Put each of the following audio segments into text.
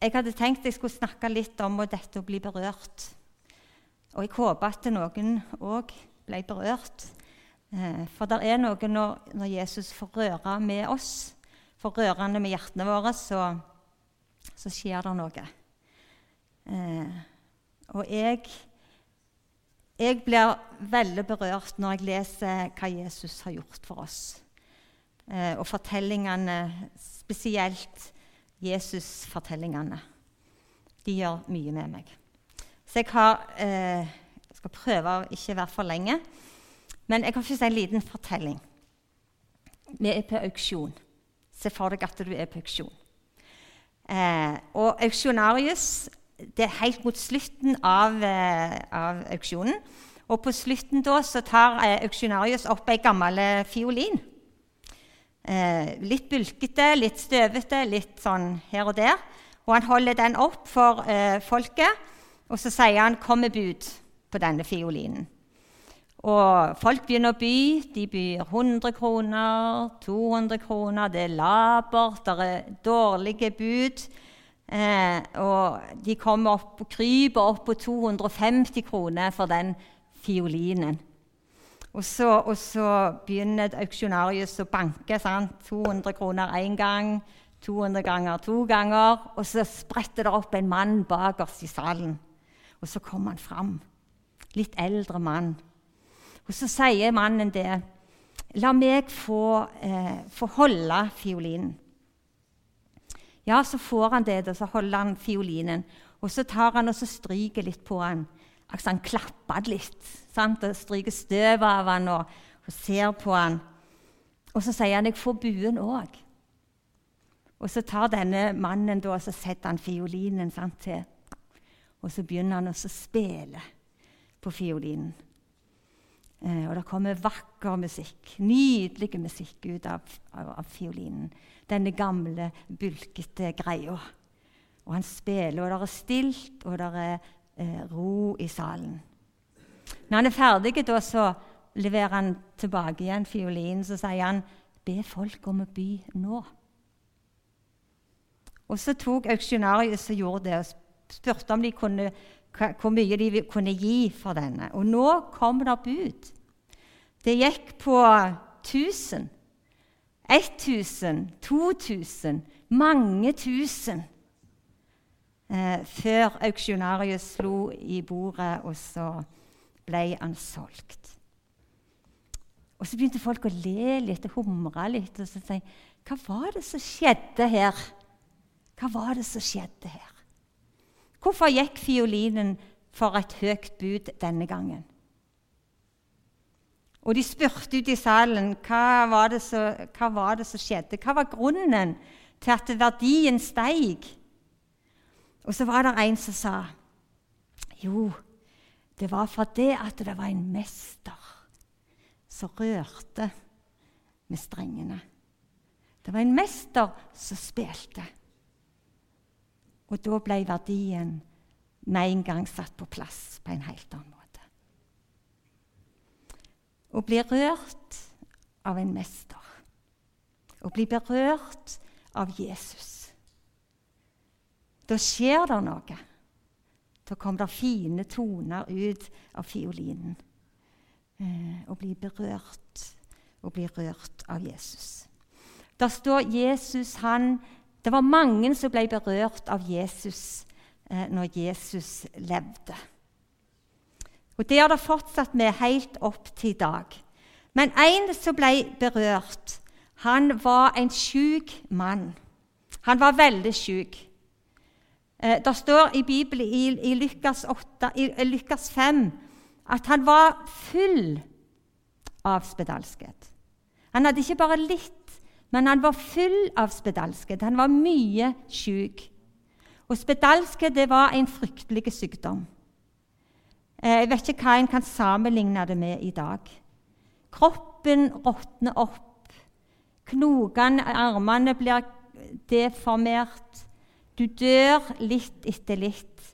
jeg hadde tenkt jeg skulle snakke litt om dette å bli berørt. Og jeg håper at noen òg ble berørt. Eh, for det er noe når, Jesus får røre med oss, får rørende med hjertene våre, så, så skjer det noe. Eh, og jeg, jeg blir veldig berørt når jeg leser hva Jesus har gjort for oss. Eh, og fortellingene, spesielt Jesus-fortellingene. De gjør mye med meg. Så jeg har, eh, skal prøve å ikke være for lenge. Men jeg har først en liten fortelling. Vi er på auksjon. Se for deg at du er på auksjon. Eh, og auksjonarius det er helt mot slutten av, eh, av auksjonen. Og på slutten da så tar eh, auksjonarius opp ei gammel eh, fiolin. Eh, litt bulkete, litt støvete, litt sånn her og der. Og han holder den opp for eh, folket, og så sier han 'kom med bud' på denne fiolinen. Og folk begynner å by. De byr 100 kroner, 200 kroner. Det er labert, det er dårlige bud. Eh, og de kommer opp, kryper opp på 250 kroner for den fiolinen. Og så, og så begynner auksjonarius å banke. Sant? 200 kroner én gang, 200 ganger to ganger. Og så spretter det opp en mann bakerst i salen. Og så kommer han fram. Litt eldre mann. Og så sier mannen det. La meg få, eh, få holde fiolinen. Ja, så får han det, og så holder han fiolinen. Og så tar han og så stryker litt på han. Altså Han klapper litt sant? og stryker støv av han og, og, ser på han. Og så sier han 'jeg får buen òg'. Og så tar denne mannen da, og så setter han fiolinen sant, til. Og så begynner han å spille på fiolinen. Eh, og det kommer vakker musikk, nydelig musikk ut av, av, av fiolinen. Denne gamle, bulkete greia. Og han spiller, og det er stilt, og det er eh, ro i salen. Når han er ferdig, da, så leverer han tilbake igjen fiolinen. Så sier han, 'Be folk om å by nå'. Og Så tok auksjonariet og gjorde det, og spurte om de kunne, hvor mye de kunne gi for denne. Og nå kom det bud. Det gikk på 1000. 1000, 2000, mange tusen eh, før auksjonariet slo i bordet, og så ble han solgt. Og Så begynte folk å le litt og humre litt og så si Hva var det som skjedde her? Hva var det som skjedde her? Hvorfor gikk fiolinen for et høyt bud denne gangen? Og de spurte ut i salen hva var det som, hva var det som skjedde. Hva var grunnen til at verdien steig? Og så var det en som sa jo, det var fordi at det var en mester som rørte med strengene. Det var en mester som spilte. Og da ble verdien med en gang satt på plass på en helt annen måte. Å bli rørt av en mester, å bli berørt av Jesus da skjer det noe. Da kommer det fine toner ut av fiolinen. Eh, og blir berørt og blir rørt av Jesus. Der står Jesus han, Det var mange som ble berørt av Jesus eh, når Jesus levde. Og Det har det fortsatt med helt opp til i dag. Men en som ble berørt, han var en sjuk mann. Han var veldig sjuk. Eh, det står i Bibelen i, i, Lukas 8, i, i Lukas 5 at han var full av spedalskhet. Han hadde ikke bare litt, men han var full av spedalskhet. Han var mye syk. Og spedalskhet det var en fryktelig sykdom. Eh, jeg vet ikke hva en kan sammenligne det med i dag. Kroppen råtner opp. Knokene, armene blir deformert. Du dør litt etter litt.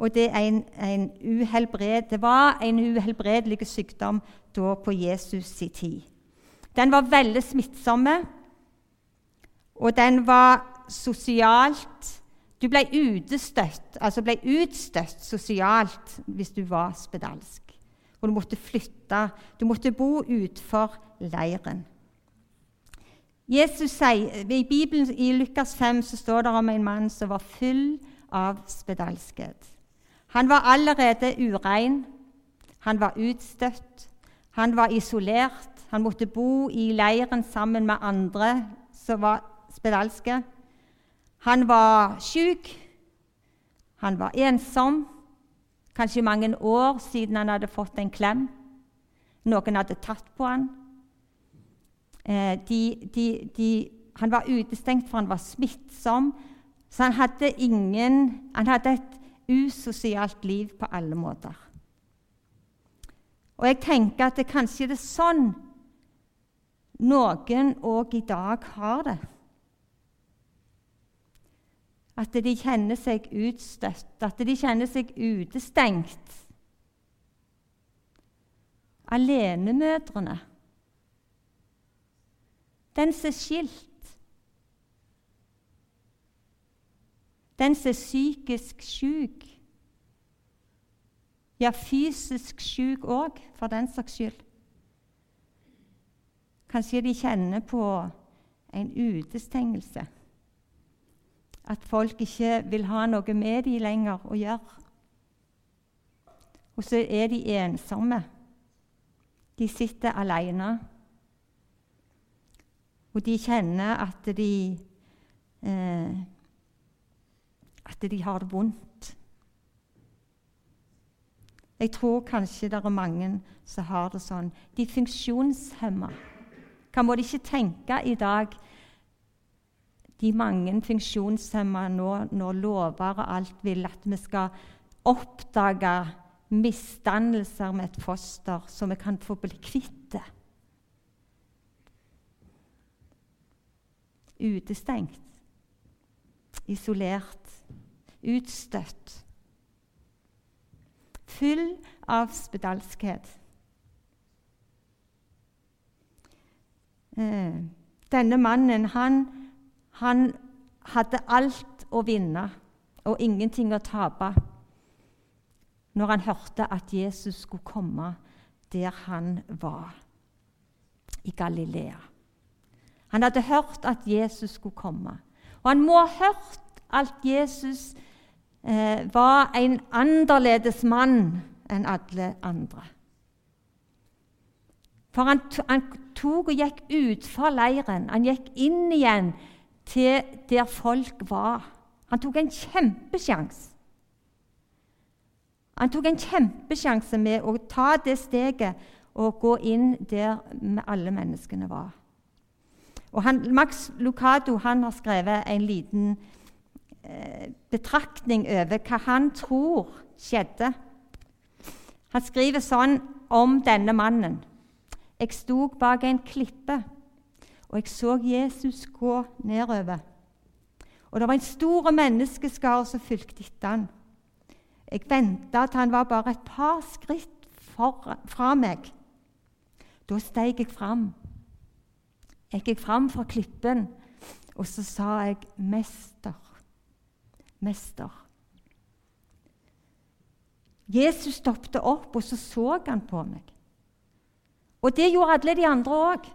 Og det, en, en det var en uhelbredelig sykdom da på Jesus' i tid. Den var veldig smittsomme, og den var sosialt Du ble utestøtt, altså ble utstøtt sosialt hvis du var spedalsk. Og du måtte flytte. Du måtte bo utenfor leiren. Sier, I Bibelen i Lukas 5 så står det om en mann som var full av spedalskhet. Han var allerede urein, han var utstøtt, han var isolert. Han måtte bo i leiren sammen med andre som var spedalske. Han var syk, han var ensom, kanskje mange år siden han hadde fått en klem. Noen hadde tatt på han. Eh, de, de, de, han var utestengt, for han var smittsom. Så han hadde, ingen, han hadde et usosialt liv på alle måter. Og jeg tenker at det kanskje er sånn noen òg i dag har det. At de kjenner seg utstøtt, at de kjenner seg utestengt. Alenemødrene. Den som er skilt. Den som er psykisk syk. Ja, fysisk syk òg, for den saks skyld. Kanskje de kjenner på en utestengelse. At folk ikke vil ha noe med dem lenger å gjøre. Og så er de ensomme. De sitter alene. Og de kjenner at de eh, At de har det vondt. Jeg tror kanskje det er mange som har det sånn. De funksjonshemma. Hva må de ikke tenke i dag, de mange funksjonshemma nå, når lover og alt vil at vi skal oppdage misdannelser med et foster, så vi kan få bli kvitt det? Utestengt, isolert, utstøtt. Full av spedalskhet. Eh, denne mannen han, han hadde alt å vinne og ingenting å tape når han hørte at Jesus skulle komme der han var, i Galilea. Han hadde hørt at Jesus skulle komme. Og han må ha hørt at Jesus eh, var en annerledes mann enn alle andre. For han, han tok og gikk utfor leiren. Han gikk inn igjen til der folk var. Han tok en kjempesjanse. Han tok en kjempesjanse med å ta det steget og gå inn der alle menneskene var. Og han, Max Lucado han har skrevet en liten eh, betraktning over hva han tror skjedde. Han skriver sånn om denne mannen. Jeg sto bak en klippe, og jeg så Jesus gå nedover. Og det var en stor menneskeskare som fulgte etter han. Jeg venta til han var bare et par skritt for, fra meg. Da steg jeg fram. Jeg gikk fram fra klippen, og så sa jeg 'Mester, mester'. Jesus stoppet opp, og så så han på meg. Og det gjorde alle de andre òg.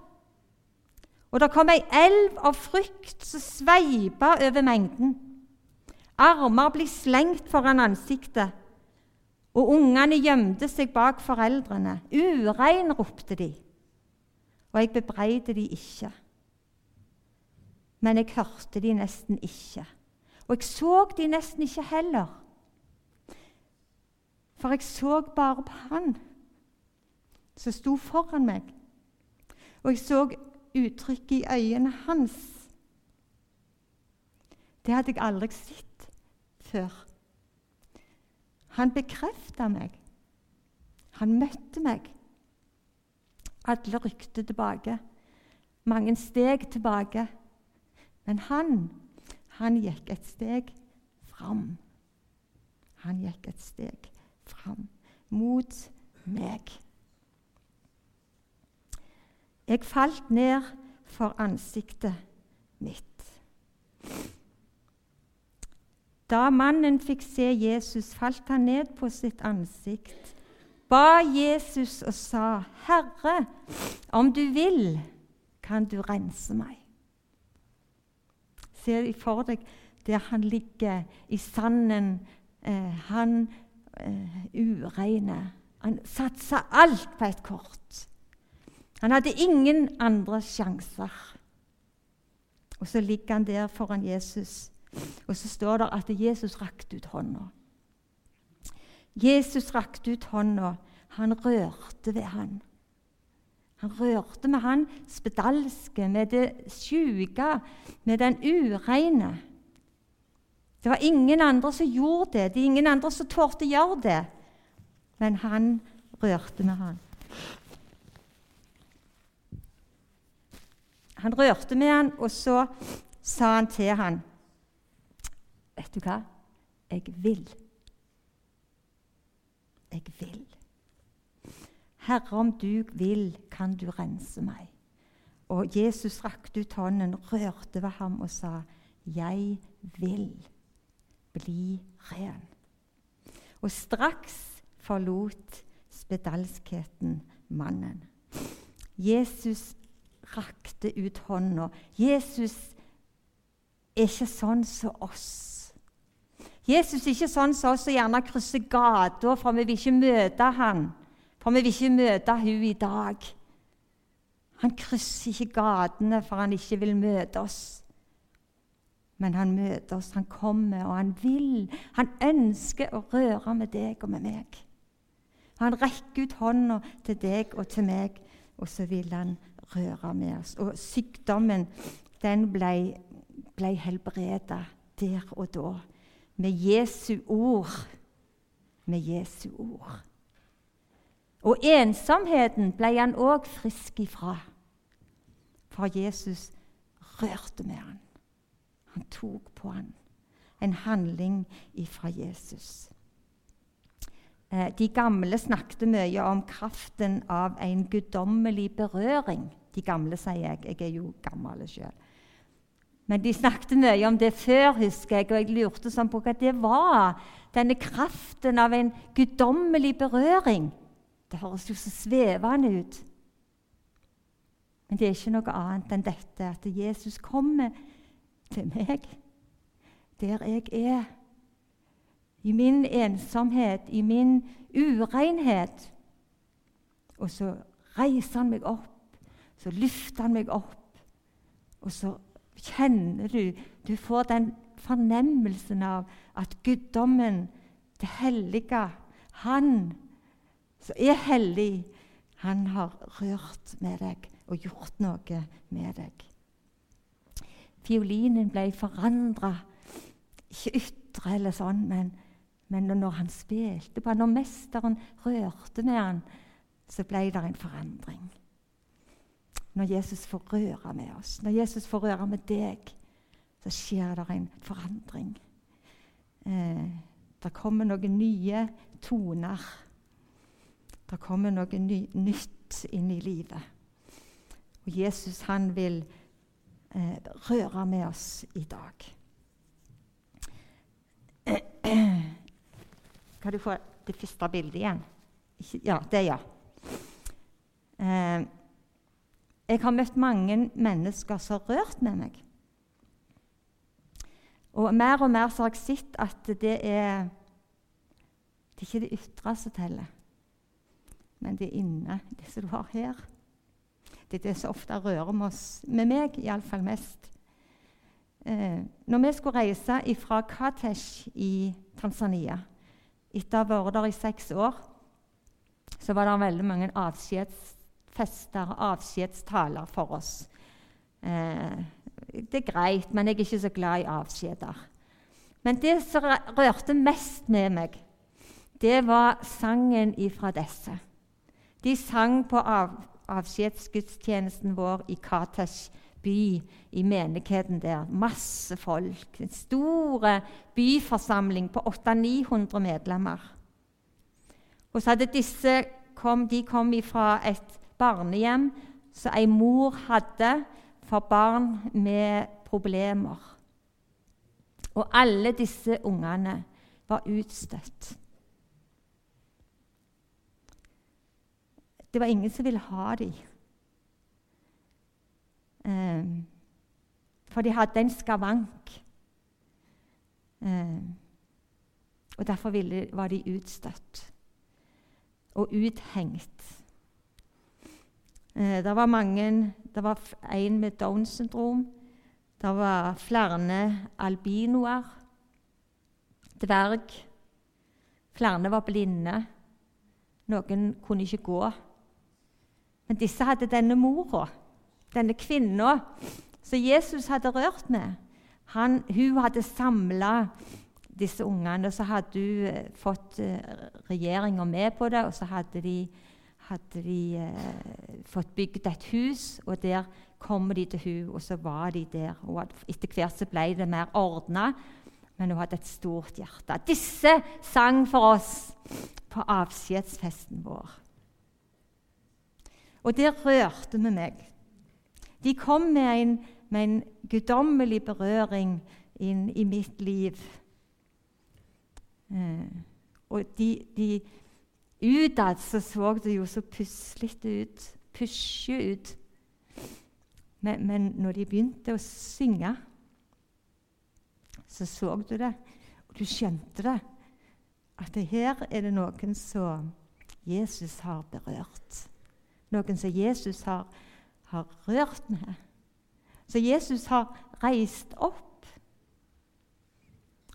Og det kom ei elv av frykt som sveipa over mengden. Armer ble slengt foran ansiktet, og ungene gjemte seg bak foreldrene. Urein, ropte de. Og jeg bebreider de ikke. Men jeg hørte de nesten ikke. Og jeg så de nesten ikke heller. For jeg så bare på han som sto foran meg. Og jeg så uttrykket i øynene hans. Det hadde jeg aldri sett før. Han bekrefta meg. Han møtte meg. Alle rykte tilbake. Mange steg tilbake. Men han, han gikk et steg fram. Han gikk et steg fram mot meg. Jeg falt ned for ansiktet mitt. Da mannen fikk se Jesus, falt han ned på sitt ansikt, ba Jesus og sa, 'Herre, om du vil, kan du rense meg.' Se for deg der han ligger i sanden, eh, han eh, ureine. Han satsa alt på et kort. Han hadde ingen andre sjanser. Og så ligger han der foran Jesus, og så står det at Jesus rakte ut hånda. Jesus rakte ut hånda. Han rørte ved han. Han rørte med han spedalske, med det sjuke, med den ureine. Det var ingen andre som gjorde det. Det er ingen andre som torde gjøre det. Men han rørte med han. Han rørte med han, og så sa han til han, 'Vet du hva? Jeg vil. Jeg vil. Herre, om du vil, kan du rense meg.' Og Jesus rakte ut hånden, rørte ved ham og sa, 'Jeg vil bli ren.' Og straks forlot spedalskheten mannen. Jesus rakte ut hånda. Jesus er ikke sånn som oss. Jesus er ikke sånn som oss som gjerne krysser gata, for vi vil ikke møte han. For vi vil ikke møte hun i dag. Han krysser ikke gatene for han ikke vil møte oss. Men han møter oss, han kommer, og han vil. Han ønsker å røre med deg og med meg. Han rekker ut hånda til deg og til meg, og så vil han røre med oss. Og sykdommen, den ble, ble helbreda der og da. Med Jesu ord. Med Jesu ord. Og ensomheten ble han òg frisk ifra. For Jesus rørte med han. Han tok på han. En handling ifra Jesus. Eh, de gamle snakket mye om kraften av en guddommelig berøring. De gamle, sier jeg. Jeg er jo gammel sjøl. Men de snakket mye om det før, husker jeg, og jeg lurte sånn på hva det var. Denne kraften av en guddommelig berøring. Det høres jo så svevende ut. Men det er ikke noe annet enn dette, at Jesus kommer til meg der jeg er i min ensomhet, i min urenhet. Og så reiser han meg opp, så løfter han meg opp, og så kjenner du Du får den fornemmelsen av at guddommen, det hellige, han som er hellig, han har rørt med deg og gjort noe med deg. Fiolinen ble forandra, ikke ytre eller sånn, men men når han spilte på han, når mesteren rørte med han, så ble det en forandring. Når Jesus får røre med oss, når Jesus får røre med deg, så skjer det en forandring. Eh, det kommer noen nye toner. Det kommer noe ny, nytt inn i livet. Og Jesus han vil eh, røre med oss i dag. Kan du få det første bildet igjen? Ja, det, ja. Eh, jeg har møtt mange mennesker som har rørt med meg. Og mer og mer så har jeg sett at det er Det er ikke det ytre som teller, men det er inne, det som du har her. Det er det som ofte rører med oss, med meg iallfall mest. Eh, når vi skulle reise fra Katesh i Tanzania etter å ha vært der i seks år, så var det veldig mange avskjedsfester og avskjedstaler for oss. Eh, det er greit, men jeg er ikke så glad i avskjeder. Men det som rørte mest med meg, det var sangen ifra disse. De sang på av, avskjedsgudstjenesten vår i Katesh by i menigheten der. Masse folk. En stor byforsamling på 800-900 medlemmer. Og så hadde disse kom, de kom fra et barnehjem som ei mor hadde for barn med problemer. Og alle disse ungene var utstøtt. Det var ingen som ville ha dem. Um, for de hadde en skavank. Um, og Derfor var de utstøtt og uthengt. Uh, det var mange Det var en med Downs syndrom. Det var flere albinoer. Dverg. Flere var blinde. Noen kunne ikke gå. Men disse hadde denne mora, denne kvinna, som Jesus hadde rørt med. Han, hun hadde samla disse ungene, og så hadde hun eh, fått eh, regjeringa med på det. Og så hadde de, hadde de eh, fått bygd et hus, og der kom de til hun, og så var de der. Og etter hvert så ble det mer ordna, men hun hadde et stort hjerte. Disse sang for oss på avskjedsfesten vår. Og det rørte med meg. De kom med en, med en guddommelig berøring inn i mitt liv. Eh, og de, de Utad så, så det jo så puslete ut, pusje ut. Men, men når de begynte å synge, så så du det, og du skjønte det. At det her er det noen som Jesus har berørt noen som Jesus har, har rørt med. Så Jesus har reist opp.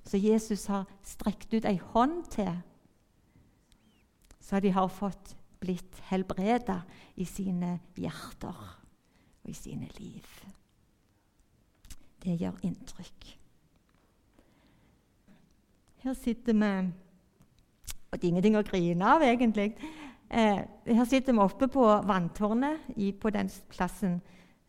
Så Jesus har strekt ut ei hånd til. Så de har fått blitt helbreda i sine hjerter og i sine liv. Det gjør inntrykk. Her sitter vi Og det er ingenting å grine av, egentlig. Eh, her sitter vi oppe på vanntårnet på den plassen.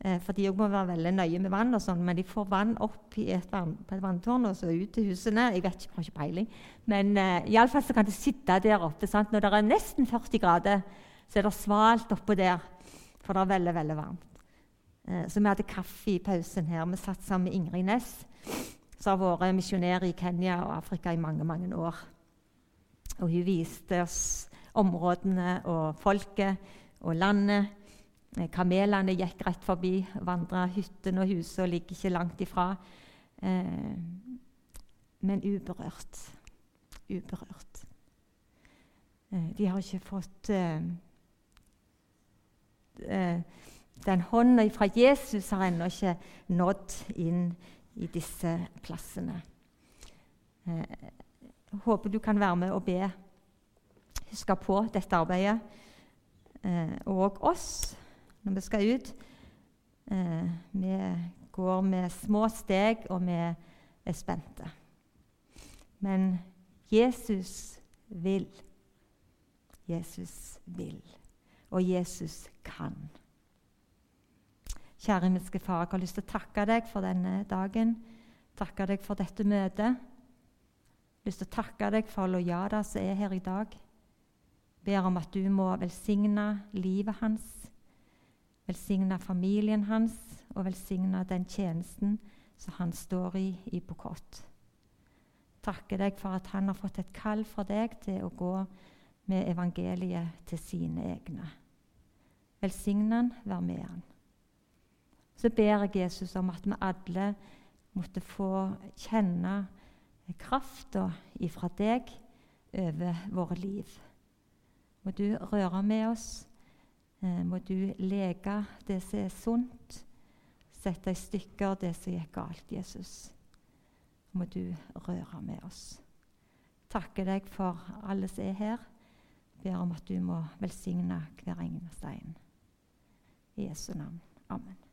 Eh, for de må være veldig nøye med vann, og sånn, men de får vann opp i et, vann, på et vanntårn og så ut til husene. Jeg vet ikke, har ikke peiling. Men eh, iallfall så kan det sitte der oppe. Sant? Når det er nesten 40 grader, så er det svalt oppå der, for det er veldig, veldig varmt. Eh, så vi hadde kaffe i pausen her. Vi satt sammen med Ingrid Næss, som har vært misjonær i Kenya og Afrika i mange, mange år. Og hun viste oss områdene og folket og landet. Eh, kamelene gikk rett forbi, vandra hyttene og husene ligger ikke langt ifra. Eh, men uberørt. Uberørt. Eh, de har ikke fått eh, eh Den hånda fra Jesus har ennå ikke nådd inn i disse plassene. Jeg eh, håper du kan være med og be huske på dette arbeidet. Og oss når vi skal ut. Eh, vi går med små steg, og vi er spente. Men Jesus vil. Jesus vil. Og Jesus kan. Kjære himmelske Far, jeg har lyst til å takke deg for denne dagen. Takke deg for dette møtet. Jeg har lyst til å takke deg for Lojada som er her i dag Jeg ber om at du må velsigne livet hans, velsigne familien hans og velsigne den tjenesten som han står i i Bukot. Takker deg for at han har fått et kall fra deg til å gå med evangeliet til sine egne. Velsign han, vær med han. Så ber jeg Jesus om at vi alle måtte få kjenne krafta ifra deg over våre liv. Må du røre med oss. Eh, må du leke det som er sunt. Sette i stykker det som gikk galt, Jesus. Må du røre med oss. Takker deg for alle som er her. Ber om at du må velsigne hver eneste en. I Jesu navn. Amen.